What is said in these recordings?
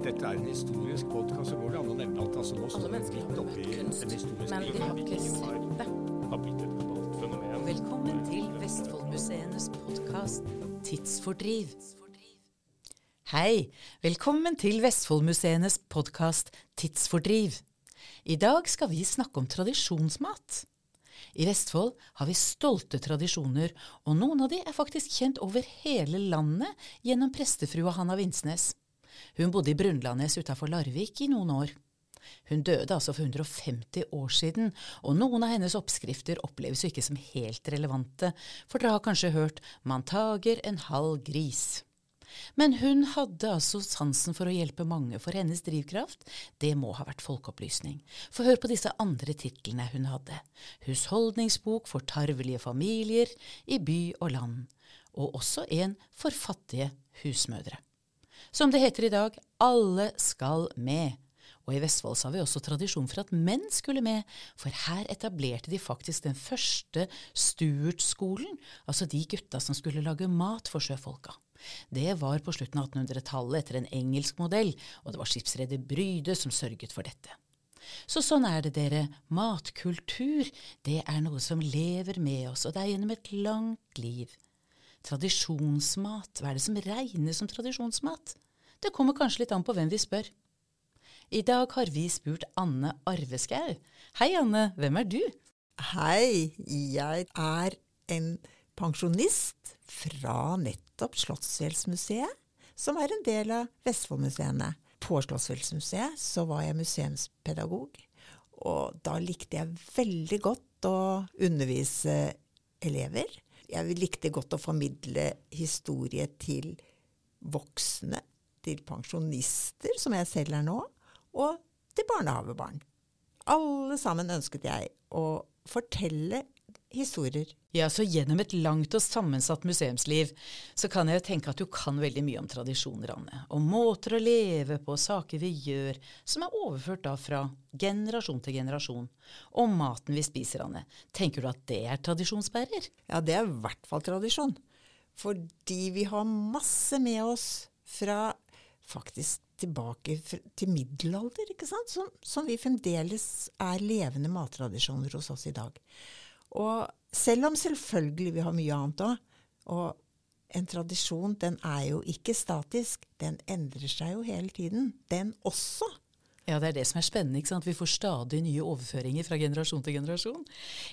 dette er en historisk podkast, så går det an å nevne alt. altså, nå står vi midt oppi en historisk men de har ikke sett det. Velkommen til Vestfoldmuseenes podkast Tidsfordriv. Hei, velkommen til Vestfoldmuseenes podkast Tidsfordriv. I dag skal vi snakke om tradisjonsmat. I Vestfold har vi stolte tradisjoner, og noen av de er faktisk kjent over hele landet gjennom prestefrua Hanna Vinsnes. Hun bodde i Brunlandnes utafor Larvik i noen år. Hun døde altså for 150 år siden, og noen av hennes oppskrifter oppleves jo ikke som helt relevante, for dere har kanskje hørt 'man tager en halv gris'. Men hun hadde altså sansen for å hjelpe mange, for hennes drivkraft, det må ha vært folkeopplysning. For hør på disse andre titlene hun hadde. Husholdningsbok for tarvelige familier i by og land, og også en for fattige husmødre. Som det heter i dag, alle skal med. Og i Vestfold så har vi også tradisjon for at menn skulle med, for her etablerte de faktisk den første Stuart-skolen, altså de gutta som skulle lage mat for sjøfolka. Det var på slutten av 1800-tallet etter en engelsk modell, og det var skipsreder Bryde som sørget for dette. Så sånn er det, dere. Matkultur, det er noe som lever med oss, og det er gjennom et langt liv. Tradisjonsmat, hva er det som regnes som tradisjonsmat? Det kommer kanskje litt an på hvem vi spør. I dag har vi spurt Anne Arveskau. Hei, Anne. Hvem er du? Hei, jeg er en pensjonist fra nettopp Slottsfjellsmuseet, som er en del av Vestfoldmuseene. På Slottsfjellsmuseet så var jeg museumspedagog, og da likte jeg veldig godt å undervise elever. Jeg likte godt å formidle historie til voksne, til pensjonister, som jeg selv er nå, og til barnehagebarn. Alle sammen ønsket jeg å fortelle historier. Ja, så gjennom et langt og sammensatt museumsliv, så kan jeg jo tenke at du kan veldig mye om tradisjoner, Anne. Og måter å leve på, saker vi gjør, som er overført da fra generasjon til generasjon. Og maten vi spiser, Anne. Tenker du at det er tradisjonsbærer? Ja, det er i hvert fall tradisjon. Fordi vi har masse med oss fra faktisk tilbake til middelalder, ikke sant? Som, som vi fremdeles er levende mattradisjoner hos oss i dag. Og selv om selvfølgelig vi har mye annet òg, og en tradisjon den er jo ikke statisk, den endrer seg jo hele tiden, den også. Ja, det er det som er spennende. ikke sant? Vi får stadig nye overføringer fra generasjon til generasjon.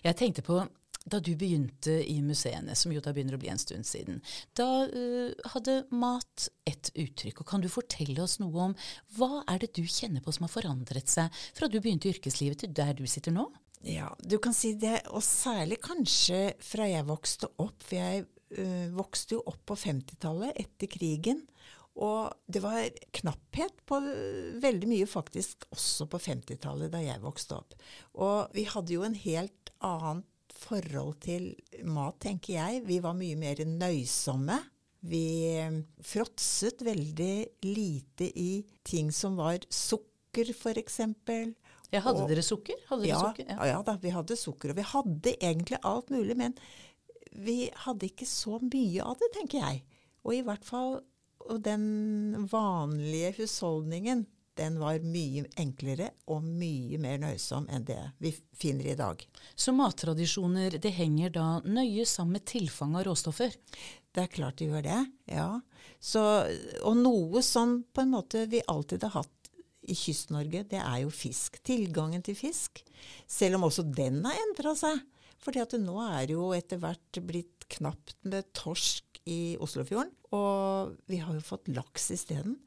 Jeg tenkte på da du begynte i museene, som jo da begynner å bli en stund siden, da uh, hadde mat et uttrykk. og Kan du fortelle oss noe om hva er det du kjenner på som har forandret seg fra du begynte i yrkeslivet til der du sitter nå? Ja, du kan si det, og særlig kanskje fra jeg vokste opp. For jeg uh, vokste jo opp på 50-tallet etter krigen. Og det var knapphet på veldig mye faktisk også på 50-tallet da jeg vokste opp. Og vi hadde jo en helt annet forhold til mat, tenker jeg. Vi var mye mer nøysomme. Vi fråtset veldig lite i ting som var sukker, f.eks. Ja, hadde dere sukker? Hadde ja, sukker? Ja. ja da, vi hadde sukker. Og vi hadde egentlig alt mulig, men vi hadde ikke så mye av det, tenker jeg. Og i hvert fall og den vanlige husholdningen, den var mye enklere og mye mer nøysom enn det vi finner i dag. Så mattradisjoner det henger da nøye sammen med tilfang av råstoffer? Det er klart de gjør det, ja. Så, og noe som på en måte vi alltid har hatt i Kyst-Norge, det er jo fisk. Tilgangen til fisk. Selv om også den har endra seg. At nå er det jo etter hvert blitt knapt med torsk i Oslofjorden. Og vi har jo fått laks isteden.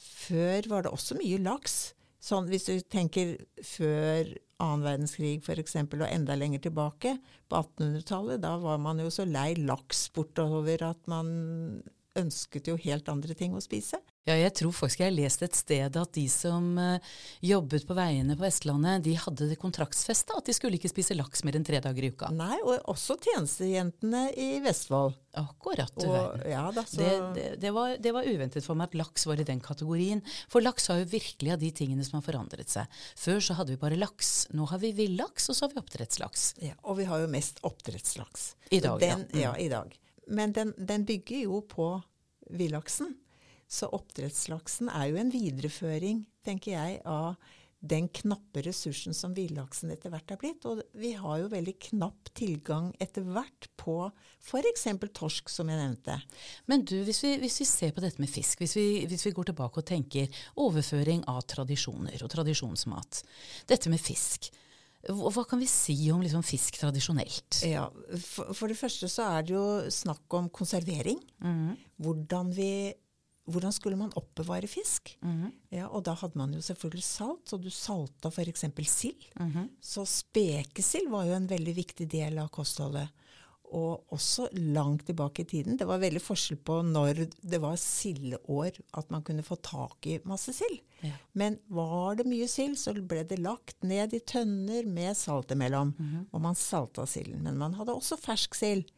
Før var det også mye laks. Sånn, hvis du tenker før annen verdenskrig f.eks., og enda lenger tilbake, på 1800-tallet, da var man jo så lei laks bortover at man ønsket jo helt andre ting å spise. Ja, jeg tror faktisk jeg har lest et sted at de som uh, jobbet på veiene på Vestlandet, de hadde det kontraktsfesta at de skulle ikke spise laks mer enn tre dager i uka. Nei, og også tjenestejentene i Vestfold. Akkurat, du Og, verden. ja, da, så, Det, det, det, var, det var uventet for meg at laks var i den kategorien. For laks har jo virkelig av de tingene som har forandret seg. Før så hadde vi bare laks. Nå har vi villaks, og så har vi oppdrettslaks. ja, og vi har jo mest oppdrettslaks. I dag, den, ja. Mm. ja. i dag. Men den, den bygger jo på villaksen. Så oppdrettslaksen er jo en videreføring, tenker jeg, av den knappe ressursen som villaksen etter hvert er blitt. Og vi har jo veldig knapp tilgang etter hvert på f.eks. torsk, som jeg nevnte. Men du, hvis vi, hvis vi ser på dette med fisk, hvis vi, hvis vi går tilbake og tenker overføring av tradisjoner og tradisjonsmat. Dette med fisk. Hva kan vi si om liksom fisk tradisjonelt? Ja, for, for det første så er det jo snakk om konservering. Hvordan, vi, hvordan skulle man oppbevare fisk? Ja, og da hadde man jo selvfølgelig salt, så du salta f.eks. sild. Så spekesild var jo en veldig viktig del av kostholdet. Og også langt tilbake i tiden. Det var veldig forskjell på når det var sildeår at man kunne få tak i masse sild. Ja. Men var det mye sild, så ble det lagt ned i tønner med salt imellom. Og man salta silden. Men man hadde også fersk sild.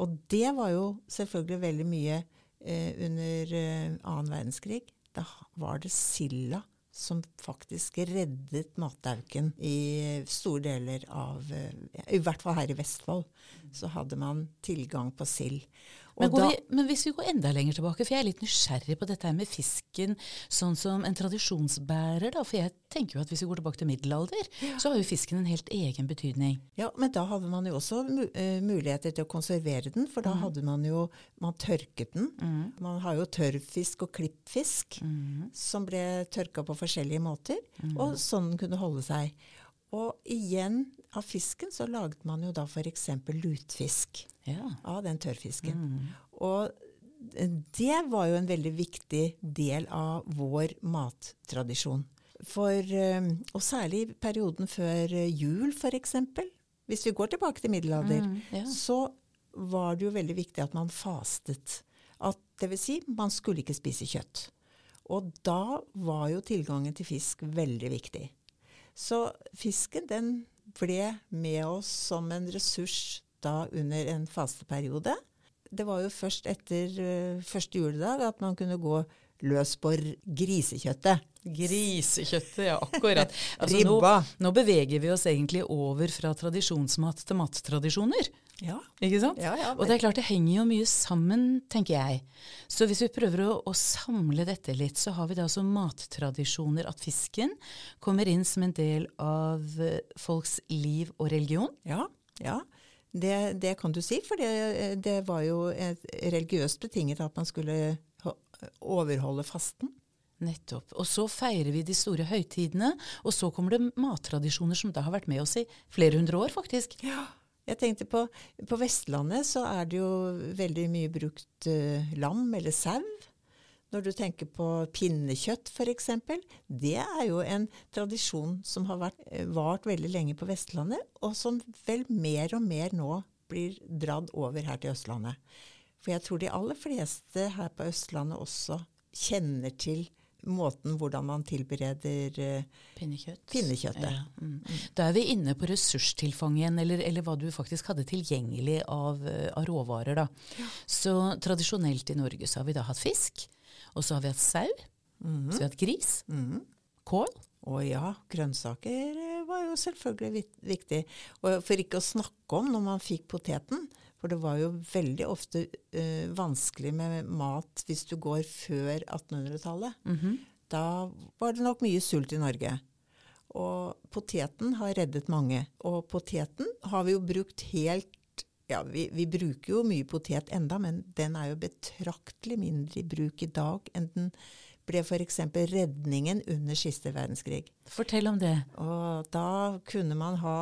Og det var jo selvfølgelig veldig mye under eh, annen verdenskrig. Da var det silda som faktisk reddet matauken i store deler av eh, I hvert fall her i Vestfold så hadde man tilgang på sild. Men, da- vi, men hvis vi går enda lenger tilbake, for jeg er litt nysgjerrig på dette her med fisken sånn som en tradisjonsbærer. da, For jeg tenker jo at hvis vi går tilbake til middelalder, så har jo fisken en helt egen betydning. Ja, men da hadde man jo også eh, muligheter til å konservere den, for da hadde man jo Man tørket den. Man har jo tørrfisk og klippfisk som ble tørka på forskjellige måter, og sånn den kunne holde seg. Og igjen av fisken så laget man jo da f.eks. lutfisk Ja. av den tørrfisken. Og det var jo en veldig viktig del av vår mattradisjon. For, eh, og særlig i perioden før jul, f.eks. Hvis vi går tilbake til middelalder, Mm, ja. så var det jo veldig viktig at man fastet. At, det vil si, man skulle ikke spise kjøtt. Og da var jo tilgangen til fisk veldig viktig. Så fisken den ble med oss som en ressurs da under en fasteperiode. Det var jo først etter eh, første juledag at man kunne gå løs på grisekjøttet. Grisekjøttet, ja, akkurat. Altså, Ribba. nå beveger vi oss egentlig over fra tradisjonsmat til mattradisjoner. Ja. Ikke sant? Ja, ja, og det er klart det henger jo mye sammen, tenker jeg. Så hvis vi prøver å, å samle dette litt, så har vi da altså mattradisjoner. At fisken kommer inn som en del av eh, folks liv og religion. Ja, ja. Det, det kan du si, for det, det var jo religiøst betinget at man skulle overholde fasten. Nettopp. Og så feirer vi de store høytidene, og så kommer det mattradisjoner som da har vært med oss i flere hundre år, faktisk. Ja. Jeg tenkte på, på Vestlandet så er det jo veldig mye brukt uh, lam eller sau. Når du tenker på pinnekjøtt f.eks. Det er jo en tradisjon som har vært, eh, vart veldig lenge på Vestlandet, og som vel mer og mer nå blir dratt over her til Østlandet. For jeg tror de aller fleste her på Østlandet også kjenner til måten hvordan man tilbereder eh, Pinnekjøtt. Pinnekjøttet. Ja, mm. Da er vi inne på ressurstilfanget igjen, eller, eller hva du faktisk hadde tilgjengelig av, eh, av råvarer. Da. Så tradisjonelt i Norge så har vi da hatt fisk, og så har vi hatt sau, så vi har hatt gris, kål. Å ja, grønnsaker eh, var jo selvfølgelig viktig. Og for ikke å snakke om når man fikk poteten. For det var jo veldig ofte uh, vanskelig med mat hvis du går før 1800-tallet. Da var det nok mye sult i Norge. Og poteten har reddet mange. Og poteten har vi jo brukt helt ja, vi, vi bruker jo mye potet enda, men den er jo betraktelig mindre i bruk i dag enn den ble f.eks. redningen under siste verdenskrig. Fortell om det. Og da kunne man ha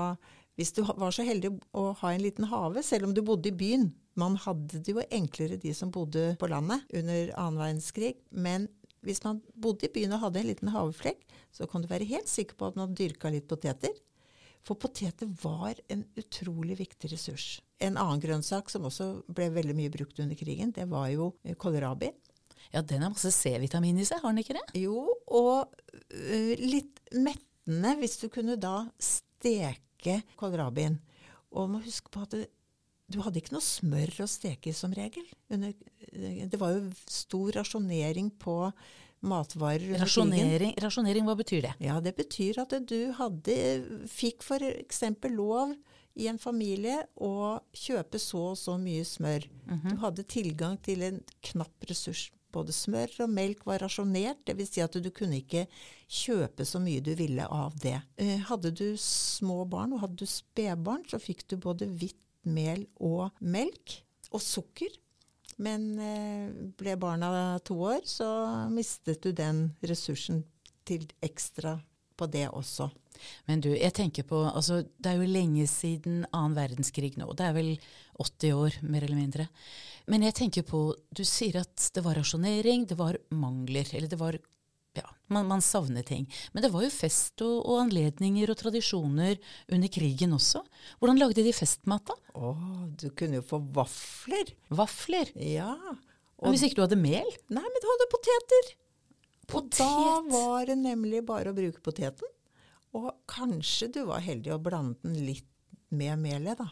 Hvis du var så heldig å ha en liten hage, selv om du bodde i byen Man hadde det jo enklere, de som bodde på landet under annen verdenskrig. Men hvis man bodde i byen og hadde en liten haveflekk, så kan du være helt sikker på at man dyrka litt poteter. For poteter var en utrolig viktig ressurs. En annen grønnsak som også ble veldig mye brukt under krigen, det var jo eh, kålrabi. Ja, den har masse C-vitamin i seg, har den ikke det? Jo, og uh, litt mettende hvis du kunne da steke kålrabien. Og må huske på at det, du hadde ikke noe smør å steke i som regel. Under, det var jo stor rasjonering på matvarer. Rasjonering, rasjonering, hva betyr det? Ja, det betyr at du hadde, fikk f.eks. lov i en familie å kjøpe så og så mye smør. Du hadde tilgang til en knapp ressurs både smør og melk var rasjonert. Dvs. Si at du kunne ikke kjøpe så mye du ville av det. Eh, hadde du små barn, og hadde du spedbarn, så fikk du både hvitt mel og melk. Og sukker. Men eh, ble barna to år, så mistet du den ressursen til ekstra på det også. Men du, jeg tenker på, altså det er jo lenge siden annen verdenskrig nå. Det er vel 80 år, mer eller mindre. Men jeg tenker på, du sier at det var rasjonering, det var mangler, eller det var ja, man, man savner ting. Men det var jo fest og, og, anledninger og tradisjoner under krigen også. Hvordan lagde de festmat, da? Å, du kunne jo få vafler. Vafler? Ja. Og, men hvis ikke du hadde mel? Nei, men du hadde poteter. Potet. Og da var det nemlig bare å bruke poteten. Og kanskje du var heldig å blande den litt med melet, da.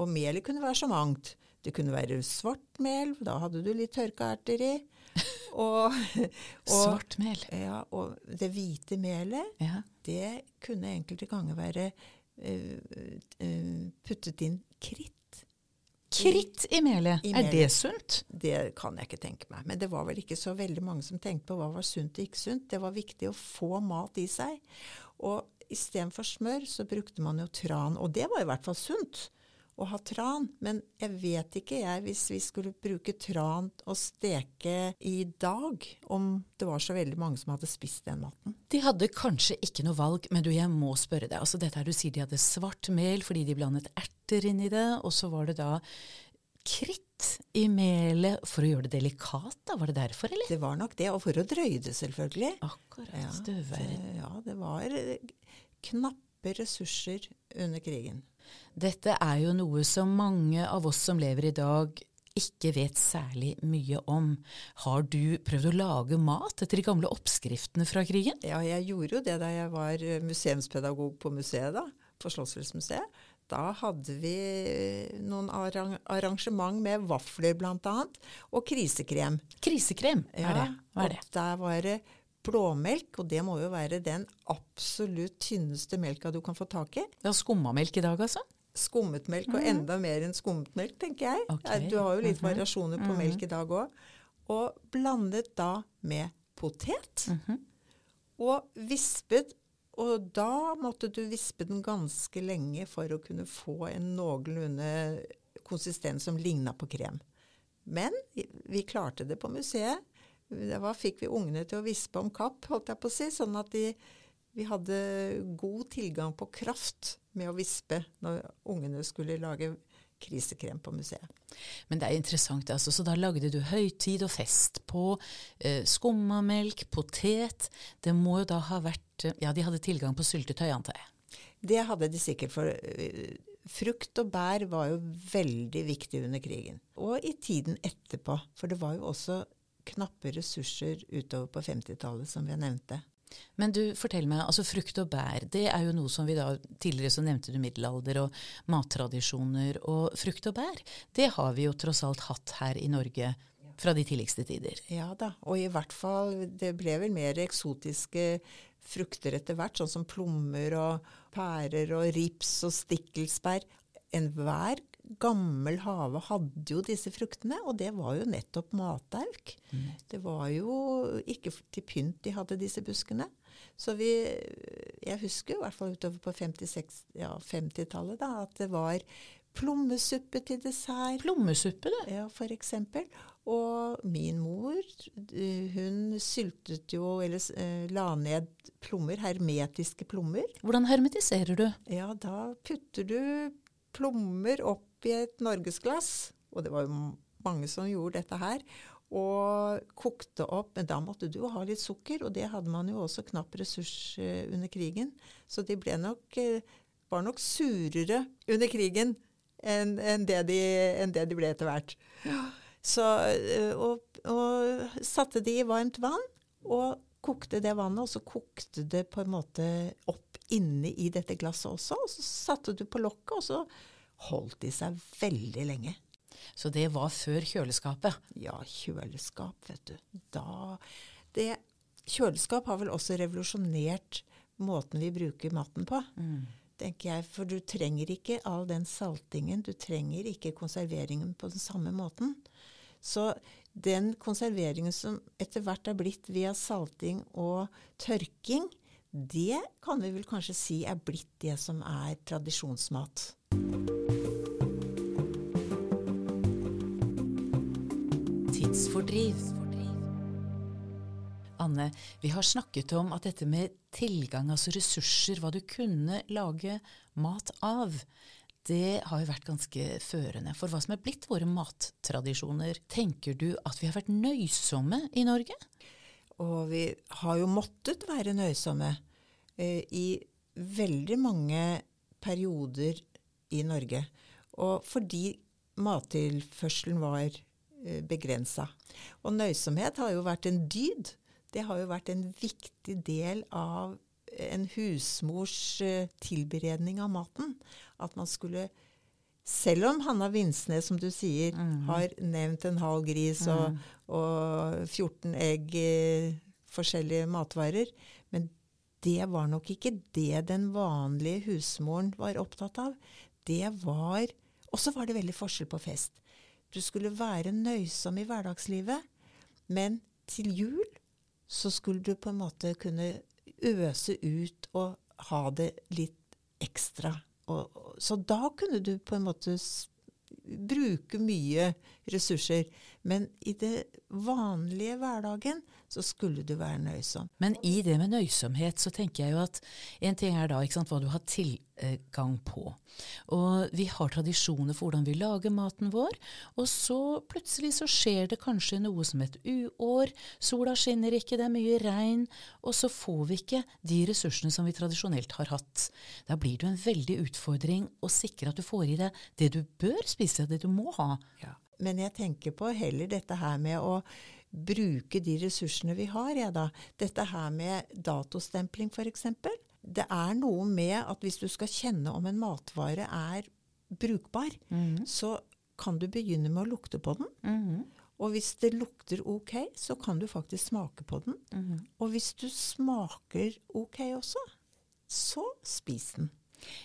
Og melet kunne være så mangt. Det kunne være svart mel, da hadde du litt tørka erter i. Og, og, svart mel? Ja, og det hvite melet, ja. det kunne enkelte ganger være uh, uh, puttet inn kritt. Kritt i melet, I er melet. det sunt? Det kan jeg ikke tenke meg. Men det var vel ikke så veldig mange som tenkte på hva var sunt og ikke sunt. Det var viktig å få mat i seg. Og istedenfor smør så brukte man jo tran, og det var i hvert fall sunt å ha tran. Men jeg vet ikke jeg, hvis vi skulle bruke tran og steke i dag, om det var så veldig mange som hadde spist den maten. De hadde kanskje ikke noe valg, men du, jeg må spørre deg. Altså dette her du sier de hadde svart mel fordi de blandet erter inn i det, og så var det da kritt i melet for å gjøre det delikat, da? Var det derfor, eller? Det var nok det, og for å drøye det, selvfølgelig. Akkurat. Ja, Støvverden. ja, det var knappe ressurser under krigen. Dette er jo noe som mange av oss som lever i dag ikke vet særlig mye om. Har du prøvd å lage mat etter de gamle oppskriftene fra krigen? Ja, jeg gjorde jo det da jeg var museumspedagog på museet, da, på Slottsfjellsmuseet. Da hadde vi noen arrang arrangement med vafler bl.a. og krisekrem. Krisekrem, hva er det? Hva er det? Og der var det blåmelk, og det må jo være den absolutt tynneste melka du kan få tak i. Ja, Skummamelk i dag, altså? Skummet melk, og enda mer enn skummet melk, tenker jeg. Okay. Du har jo litt Mhm. variasjoner på melk i dag òg. Og blandet da med potet. Mhm. Og vispet. Og da måtte du vispe den ganske lenge for å kunne få en noenlunde konsistens som ligna på krem. Men vi klarte det på museet. Da fikk vi ungene til å vispe om kapp, holdt jeg på å si, sånn at de, vi hadde god tilgang på kraft med å vispe når ungene skulle lage krisekrem på museet. Men det er interessant, altså. Så da lagde du høytid og fest på eh, skummamelk, potet. Det må jo da ha vært eh, Ja, de hadde tilgang på syltetøy, antar jeg. Det hadde de sikkert, for øh, frukt og bær var jo veldig viktig under krigen. Og i tiden etterpå, for det var jo også knappe ressurser utover på 50-tallet, som vi nevnte. Men du, fortell meg, altså frukt og bær, det er jo noe som vi da Tidligere så nevnte du middelalder og mattradisjoner. Og frukt og bær, det har vi jo tross alt hatt her i Norge fra de tidligste tider. Ja da, og i hvert fall Det ble vel mer eksotiske frukter etter hvert, sånn som plommer og pærer og rips og stikkelsbær. Enhver gammel hage hadde jo disse fruktene, og det var jo nettopp matauk. Det var jo ikke til pynt de hadde disse buskene. Så vi Jeg husker i hvert fall utover på 50-tallet ja, 50 da, at det var plommesuppe til dessert. Plommesuppe, du. Ja, for eksempel. Og min mor, eh, hun syltet jo, eller eh, la ned plommer, hermetiske plommer. Hvordan hermetiserer du? Ja, da putter du plommer opp i et norgesglass, og det var jo mange som gjorde dette her, og kokte opp. Men da måtte du jo ha litt sukker, og det hadde man jo også knapp ressurs eh, under krigen. Så de ble nok, var nok surere under krigen enn en det, de, en det de ble etter hvert. Så, eh, og, og satte de i varmt vann, og kokte det vannet, og så kokte det på en måte opp inne i dette glasset også. Og så satte du på lokket, og så holdt de seg veldig lenge. Så det var før kjøleskapet. Ja, kjøleskap, vet du. Da det, Kjøleskap har vel også revolusjonert måten vi bruker maten på. Tenker jeg, For du trenger ikke all den saltingen. Du trenger ikke konserveringen på den samme måten. Så den konserveringen som etter hvert er blitt via salting og tørking, det kan vi vel kanskje si er blitt det som er tradisjonsmat. Tidsfordriv. Anne, vi har snakket om at dette med tilgang, altså ressurser, hva du kunne lage mat av, det har jo vært ganske førende for hva som er blitt våre mattradisjoner. Tenker du at vi har vært nøysomme i Norge? Og vi har jo måttet være nøysomme eh, i veldig mange perioder i Norge. Og fordi mattilførselen var eh, begrensa. Og nøysomhet har jo vært en dyd. Det har jo vært en viktig del av en husmors eh, tilberedning av maten. At man skulle Selv om Hanna Vinsnes, som du sier, Mm. har nevnt en halv gris og, og 14 egg, eh, forskjellige matvarer, men det var nok ikke det den vanlige husmoren var opptatt av. Det var Og så var det veldig forskjell på fest. Du skulle være nøysom i hverdagslivet, men til jul så skulle du på en måte kunne øse ut og ha det litt ekstra. Og, og, så da kunne du på en måte bruke mye ressurser. Men i det vanlige hverdagen så skulle du være nøysom. Men i det med nøysomhet så tenker jeg jo at en ting er da ikke sant, hva du har tilgang på. Og vi har tradisjoner for hvordan vi lager maten vår, og så plutselig så skjer det kanskje noe som et uår. Sola skinner ikke, det er mye regn, og så får vi ikke de ressursene som vi tradisjonelt har hatt. Da blir det jo en veldig utfordring å sikre at du får i deg det du bør spise, det du må ha. Men jeg tenker på heller dette her med å bruke de ressursene vi har. Ja, da. Dette her med datostempling f.eks. Det er noe med at hvis du skal kjenne om en matvare er brukbar, så kan du begynne med å lukte på den. Og hvis det lukter ok, så kan du faktisk smake på den. Og hvis du smaker ok også, så spis den.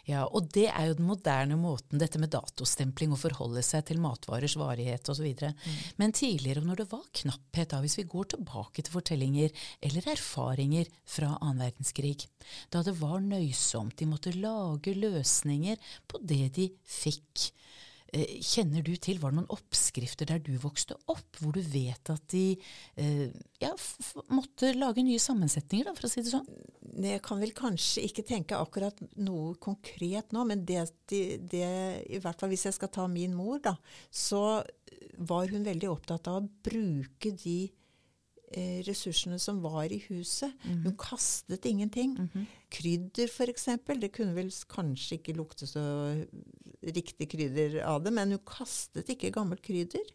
Ja, og det er jo den moderne måten, dette med datostempling, å forholde seg til matvarers varighet osv. Mm. Men tidligere, når det var knapphet, da, hvis vi går tilbake til fortellinger eller erfaringer fra annen verdenskrig, da det var nøysomt, de måtte lage løsninger på det de fikk. Eh, kjenner du til, var det noen oppskrifter der du vokste opp, hvor du vet at de eh, ja, måtte lage nye sammensetninger, da, for å si det sånn? Jeg kan vel kanskje ikke tenke akkurat noe konkret nå, men det, det, det, i hvert fall hvis jeg skal ta min mor, da, så var hun veldig opptatt av å bruke de eh, ressursene som var i huset. Mm -hmm. Hun kastet ingenting. Mm -hmm. Krydder f.eks. Det kunne vel kanskje ikke lukte så riktig krydder av det, men hun kastet ikke gammelt krydder.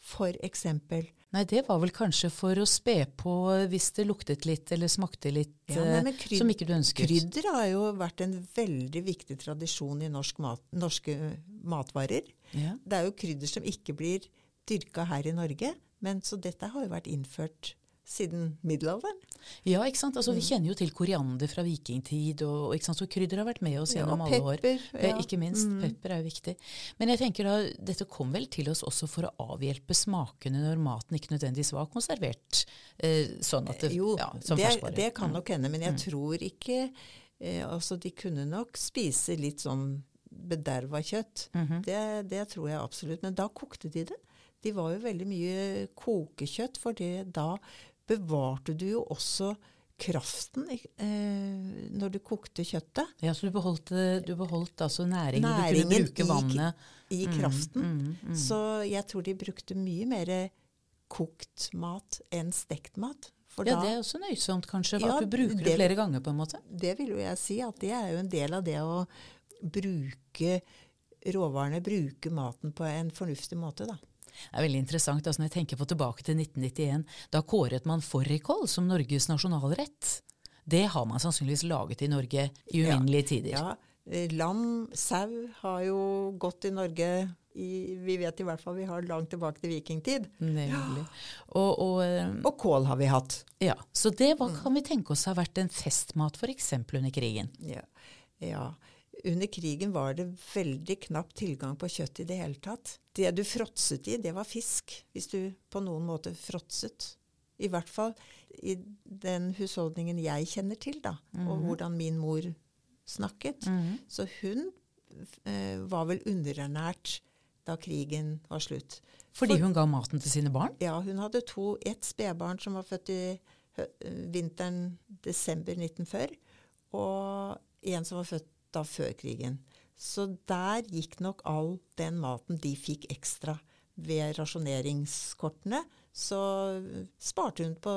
For eksempel. Nei, det var vel kanskje for å spe på hvis det luktet litt eller smakte litt ja, nei, kryd, som ikke du ønsket. Krydder har jo vært en veldig viktig tradisjon i norsk mat, norske matvarer. Ja. Det er jo krydder som ikke blir dyrka her i Norge, men så dette har jo vært innført siden middelalderen. Ja, ikke sant? Altså, Vi kjenner jo til koriander fra vikingtid, og, ikke sant? så krydder har vært med oss gjennom ja, alle pepper, år. Ja. Ikke minst. Mm. Pepper er jo viktig. Men jeg tenker da, dette kom vel til oss også for å avhjelpe smakene når maten ikke nødvendigvis var konservert eh, sånn at det, jo, ja, som det, det kan nok hende, men jeg mm. tror ikke eh, Altså, de kunne nok spise litt sånn bederva kjøtt. Mm -hmm. det, det tror jeg absolutt. Men da kokte de det. De var jo veldig mye kokekjøtt, for det, da bevarte du jo også kraften eh, når du kokte kjøttet. Ja, Så du beholdt, du beholdt altså næringen, næringen du kunne bruke vannet i, i kraften. Mm, mm, mm. Så jeg tror de brukte mye mer kokt mat enn stekt mat. ja, det er også nøysomt kanskje, ja, at du bruker det, det flere ganger på en måte? Det vil jo jeg si, at det er jo en del av det å bruke råvarene, bruke maten på en fornuftig måte, da. Det er veldig interessant. Altså, når jeg tenker på tilbake til 1991, da kåret man fårikål som Norges nasjonalrett. Det har man sannsynligvis laget i Norge i uminnelige tider. Ja, Lam, sau har jo gått i Norge i, Vi vet i hvert fall vi har langt tilbake til vikingtid. Nemlig. Og, og, og, kål har vi hatt. Ja, Så det hva kan vi tenke oss har vært en festmat f.eks. under krigen? Ja. ja. Under krigen var det veldig knapp tilgang på kjøtt i det hele tatt. Det du fråtset i, det var fisk, hvis du på noen måte fråtset. I hvert fall i den husholdningen jeg kjenner til, da, og hvordan min mor snakket. Så hun eh, var vel underernært da krigen var slutt. Fordi For- hun ga maten til sine barn? Ja, hun hadde to, ett spedbarn som var født i hø- vinteren desember 1940, og en som var født da før krigen. Så der gikk nok all den maten de fikk ekstra ved rasjoneringskortene. Så sparte hun på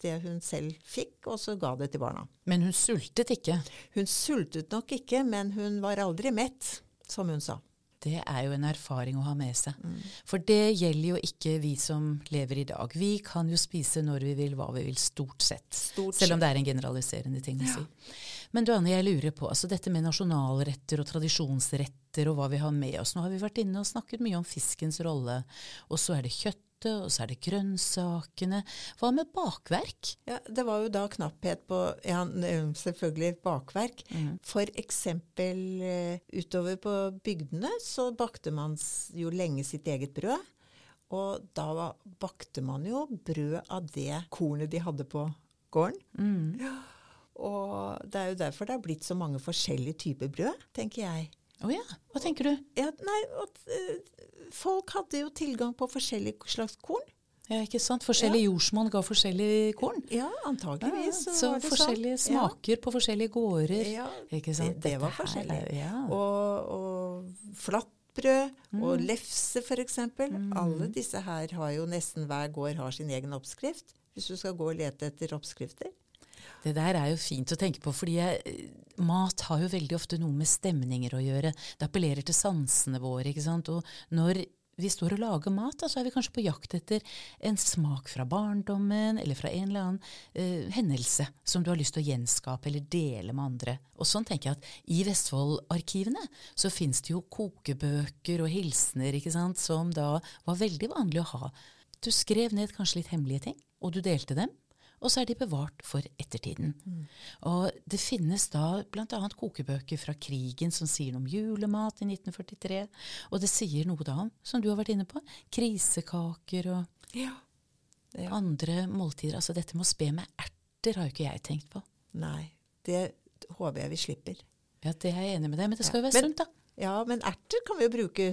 det hun selv fikk, og så ga det til barna. Men hun sultet ikke. Hun sultet nok ikke, men hun var aldri mett, som hun sa. Det er jo en erfaring å ha med seg. Mm. For det gjelder jo ikke vi som lever i dag. Vi kan jo spise når vi vil, hva vi vil, stort sett. Stort Selv om det er en generaliserende ting å si. Men du Anne, jeg lurer på altså dette med nasjonalretter og tradisjonsretter og hva vi har med oss. Nå har vi vært inne og snakket mye om fiskens rolle. Og så er det kjøttet, og så er det grønnsakene. Hva med bakverk? Ja, Det var jo da knapphet på ja, selvfølgelig bakverk. For eksempel eh, utover på bygdene så bakte man jo lenge sitt eget brød. Og da bakte man jo brød av det kornet de hadde på gården. Mm. Og det er jo derfor det har blitt så mange forskjellige typer brød, tenker jeg. Å ja, hva tenker du? Ja, nei, at, uh, folk hadde jo tilgang på forskjellige slags korn. Ja, ikke sant? Forskjellige jordsmonn ga forskjellig korn. Ja, antageligvis Ja, så, forskjellige sånn. Ja. smaker på forskjellige gårder. Ja, Ikke sant? det, det var forskjellig. Ja. Og, og flatbrød Mm. og lefse f.eks. Alle disse her har jo nesten hver gård har sin egen oppskrift. Hvis du skal gå og lete etter oppskrifter. Det der er jo fint å tenke på, fordi jeg, eh, mat har jo veldig ofte noe med stemninger å gjøre. Det appellerer til sansene våre. ikke sant? Og når vi står og lager mat, da, så er vi kanskje på jakt etter en smak fra barndommen eller fra en eller annen eh, hendelse som du har lyst til å gjenskape eller dele med andre. Og sånn tenker jeg at I Vestfold-arkivene så fins det jo kokebøker og hilsener ikke sant, som da var veldig vanlig å ha. Du skrev ned kanskje litt hemmelige ting, og du delte dem. Og så er de bevart for ettertiden. Og det finnes da bl.a. kokebøker fra krigen som sier noe om julemat i 1943. Og det sier noe da om, som du har vært inne på, krisekaker og Ja. andre måltider. Altså dette med å spe med erter har jo ikke jeg tenkt på. Nei, det håper jeg vi slipper. Ja, det er jeg enig med deg, men det skal jo være ja. sunt, da. Ja, men erter kan vi jo bruke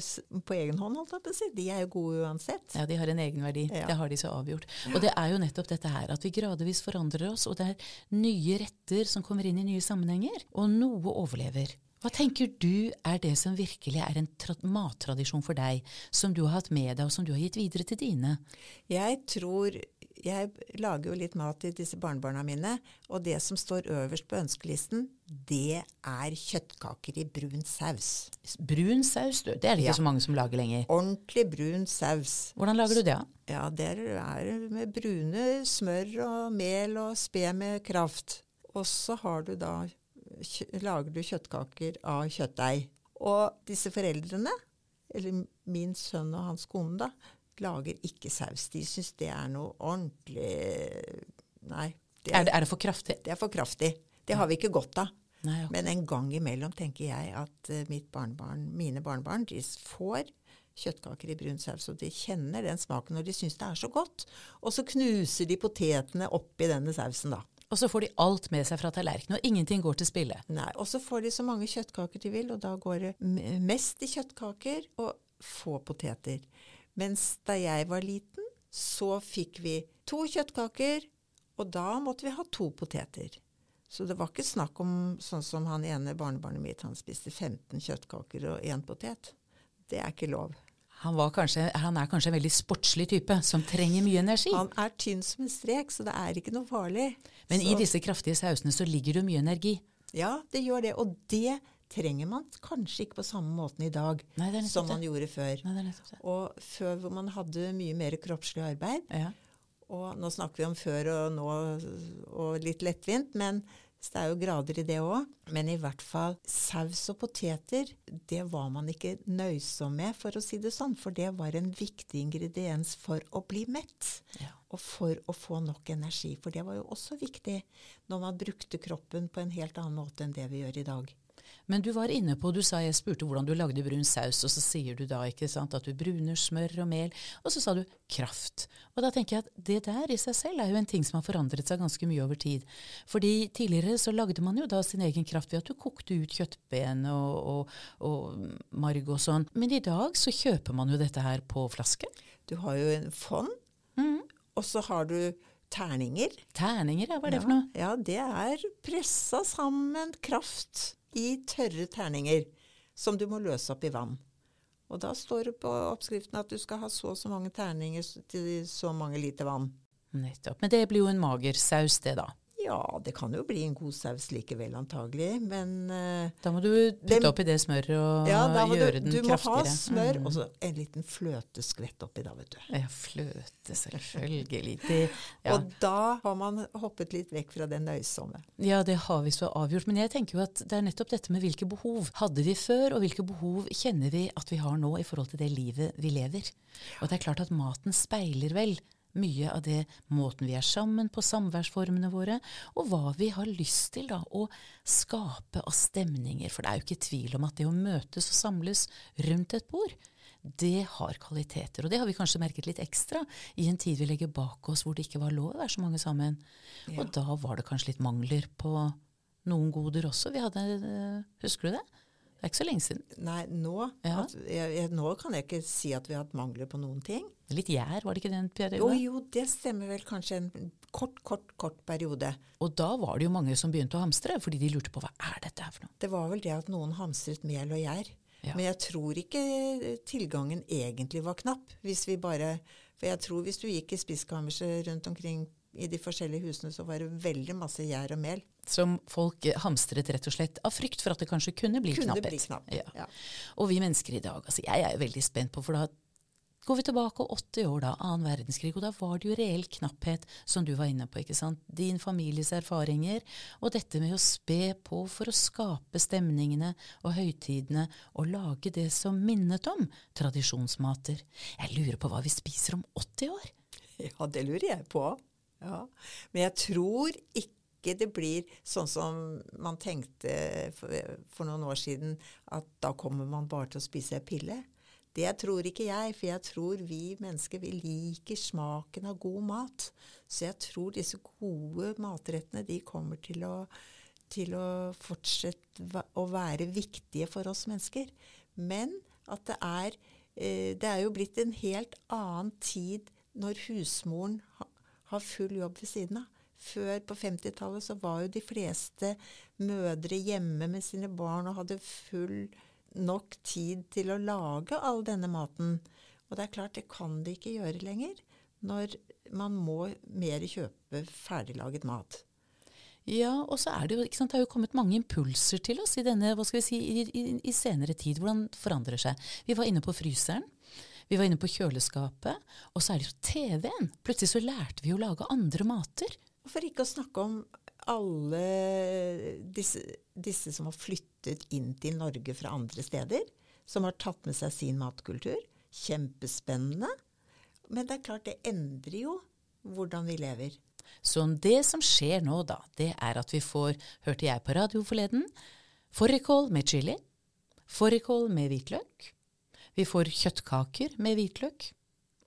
på egen hånd, holdt jeg på å si. De er jo gode uansett. Ja, de har en egenverdi. Ja. Det har de så avgjort. Og det er jo nettopp dette her, at vi gradvis forandrer oss, og det er nye retter som kommer inn i nye sammenhenger, og noe overlever. Hva tenker du er det som virkelig er en tra mattradisjon for deg, som du har hatt med deg, og som du har gitt videre til dine? Jeg tror Jeg lager jo litt mat til disse barnebarna mine, og det som står øverst på ønskelisten, det er kjøttkaker i brun saus. Brun saus, du. Det er det ikke Ja. så mange som lager lenger. Ordentlig brun saus. Hvordan lager du det? Ja, det er med brune smør og mel og spe med kraft. Og så har du da lager du kjøttkaker av kjøttdeig. Og disse foreldrene, eller min sønn og hans kone, da, lager ikke saus. De syns det er noe ordentlig Nei. Det Er det, er det for kraftig? det er for kraftig. Det har vi ikke godt av. Nei, ok. Men en gang imellom tenker jeg at eh, mitt barnebarn, mine barnebarn de får kjøttkaker i brun saus, og de kjenner den smaken og de syns det er så godt. Og så knuser de potetene oppi denne sausen, da. Og så får de alt med seg fra tallerkenen, og ingenting går til spille. Nei, Og så får de så mange kjøttkaker de vil, og da går det mest i kjøttkaker og få poteter. Mens da jeg var liten, så fikk vi to kjøttkaker, og da måtte vi ha to poteter. Så det var ikke snakk om sånn som han ene barnebarnet mitt, han spiste 15 kjøttkaker og én potet. Det er ikke lov. Han, var kanskje, han er kanskje en veldig sportslig type, som trenger mye energi. Han er tynn som en strek, så det er ikke noe farlig. Men i disse kraftige sausene så ligger det mye energi. Ja, det gjør det. Og det trenger man kanskje ikke på samme måten i dag Nei, som man det. gjorde før. Nei. Og før hvor man hadde mye mer kroppslig arbeid, Ja. og nå snakker vi om før og nå og litt lettvint, men så det er jo grader i det òg. Men i hvert fall saus og poteter, det var man ikke nøysom med, for å si det sånn. For det var en viktig ingrediens for å bli mett. Ja. Og for å få nok energi. For det var jo også viktig når man brukte kroppen på en helt annen måte enn det vi gjør i dag. Men du var inne på, du sa jeg spurte hvordan du lagde brun saus, og så sier du da ikke sant, at du bruner smør og mel, og så sa du kraft. Og da tenker jeg at det der i seg selv er jo en ting som har forandret seg ganske mye over tid. Fordi tidligere så lagde man jo da sin egen kraft ved at du kokte ut kjøttben og, og, og marg og sånn. Men i dag så kjøper man jo dette her på flaske. Du har jo en fond, og så har du terninger. Terninger, ja, hva er det for noe? Ja, det er pressa sammen kraft i tørre terninger som du må løse opp i vann. Og da står det på oppskriften at du skal ha så og så mange terninger til så mange liter vann. Nettopp. Men det blir jo en mager saus, det da. Ja, det kan jo bli en god saus likevel, antagelig, men uh, Da må du putte det- oppi det smøret og ja, gjøre du, den du må ha smør Mm. og så en liten fløteskvett oppi da, vet du. Ja, fløte, selvfølgelig. Det, ja. Og da har man hoppet litt vekk fra det nøysomme. ja, det har vi så avgjort. Men jeg tenker jo at det er nettopp dette med hvilke behov hadde vi før, og hvilke behov kjenner vi at vi har nå i forhold til det livet vi lever. Og det er klart at maten speiler vel mye av det måten vi er sammen på, samværsformene våre, og hva vi har lyst til da, å skape av stemninger. For det er jo ikke tvil om at det å møtes og samles rundt et bord, det har kvaliteter. Og det har vi kanskje merket litt ekstra i en tid vi legger bak oss hvor det ikke var lov å være så mange sammen. Ja. Og da var det kanskje litt mangler på noen goder også. Vi hadde, eh, Husker du det? Det er ikke så lenge siden. Nei, nå, Ja. at, jeg, nå kan jeg ikke si at vi har hatt mangler på noen ting. Litt gjær, var det ikke den Jo, perioden? jo, det stemmer vel kanskje en kort, kort, kort periode. Og da var det jo mange som begynte å hamstre, fordi de lurte på hva er dette her for noe. Det var vel det at noen hamstret mel og gjær. Ja. Men jeg tror ikke tilgangen egentlig var knapp. Hvis vi bare, for jeg tror hvis du gikk i spiskammerset rundt omkring i de forskjellige husene, så var det veldig masse gjær og mel. Som folk eh, hamstret rett og slett av frykt for at det kanskje kunne bli Kunne knapphet. bli knapp. Ja. Ja. Og vi mennesker i dag, altså jeg er jo veldig spent på, for da går vi tilbake 80 år da, annen verdenskrig, og da var det jo reell knapphet, som du var inne på, ikke sant. Din families erfaringer, og dette med å spe på for å skape stemningene og høytidene, og lage det som minnet om tradisjonsmater. Jeg lurer på hva vi spiser om 80 år? Ja, det lurer jeg på. Ja. Men jeg tror ikke det blir sånn som man tenkte for, for noen år siden, at da kommer man bare til å spise ei pille. Det tror ikke jeg, for jeg tror vi mennesker vi liker smaken av god mat. Så jeg tror disse gode matrettene de kommer til å, til å fortsette å være viktige for oss mennesker. Men at det er eh, Det er jo blitt en helt annen tid når husmoren ha, full jobb ved siden av. Før, på 50-tallet, så var jo de fleste mødre hjemme med sine barn og hadde full nok tid til å lage all denne maten. Og det er klart, det kan de ikke gjøre lenger når man må mer kjøpe ferdiglaget mat. Ja, og så er det jo, ikke sant, det har jo kommet mange impulser til oss i denne, hva skal vi si, i, i, i senere tid. Hvordan det forandrer seg. Vi var inne på fryseren. Vi var inne på kjøleskapet. Og så er det jo TV-en. Plutselig så lærte vi å lage andre mater. For ikke å snakke om alle disse, disse som har flyttet inn til Norge fra andre steder, som har tatt med seg sin matkultur. Kjempespennende. Men det er klart, det endrer jo hvordan vi lever. Så det som skjer nå, da, det er at vi får, hørte jeg på radio forleden, fårikål med chili, fårikål med hvitløk, vi får kjøttkaker med hvitløk,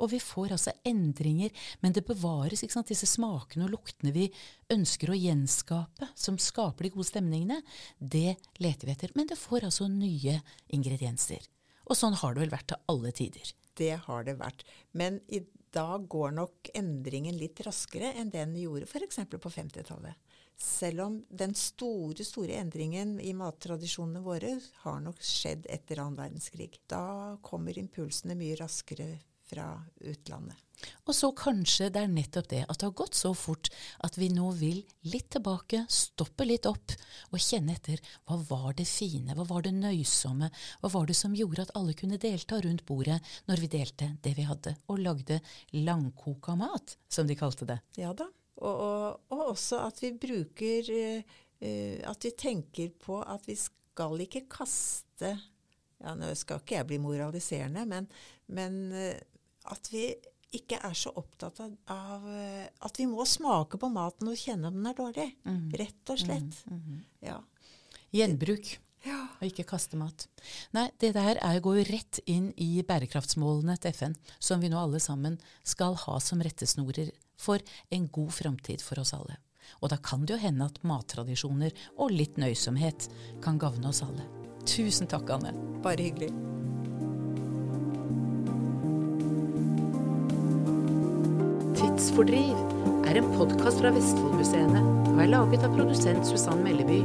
og vi får altså endringer, men det bevares sant, disse smakene og luktene vi ønsker å gjenskape, som skaper de gode stemningene. Det leter vi etter, men det får altså nye ingredienser. Og sånn har det vel vært til alle tider. Det har det vært. Men i dag går nok endringen litt raskere enn den gjorde f.eks. på 50-tallet. Selv om den store, store endringen i mattradisjonene våre har nok skjedd etter annen verdenskrig. Da kommer impulsene mye raskere fra utlandet. Og så kanskje det er nettopp det at det har gått så fort at vi nå vil litt tilbake, stoppe litt opp og kjenne etter hva var det fine, hva var det nøysomme, hva var det som gjorde at alle kunne delta rundt bordet når vi delte det vi hadde, og lagde langkoka mat, som de kalte det. Ja da. Og, og, og også at vi bruker eh, At vi tenker på at vi skal ikke kaste ja, Nå skal ikke jeg bli moraliserende, men, men uh, at vi ikke er så opptatt av, av eh, at vi må smake på maten og kjenne om den er dårlig. Rett og slett. Ja. Gjenbruk. Og ikke kaste mat. Nei, det der er, går jo rett inn i bærekraftsmålene til FN, som vi nå alle sammen skal ha som rettesnorer for en god framtid for oss alle. Og da kan det jo hende at mattradisjoner og litt nøysomhet kan gagne oss alle. Tusen takk, Anne. Bare hyggelig. Tidsfordriv er en podkast fra Vestfoldmuseene og er laget av produsent Susann Melleby,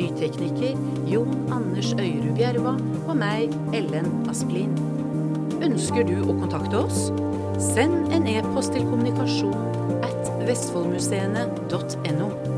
lydtekniker Jon Anders Øyrud Bjerva og meg, Ellen Asplin. Ønsker du å kontakte oss? Send en e-post til kommunikasjon at vestfoldmuseene.no.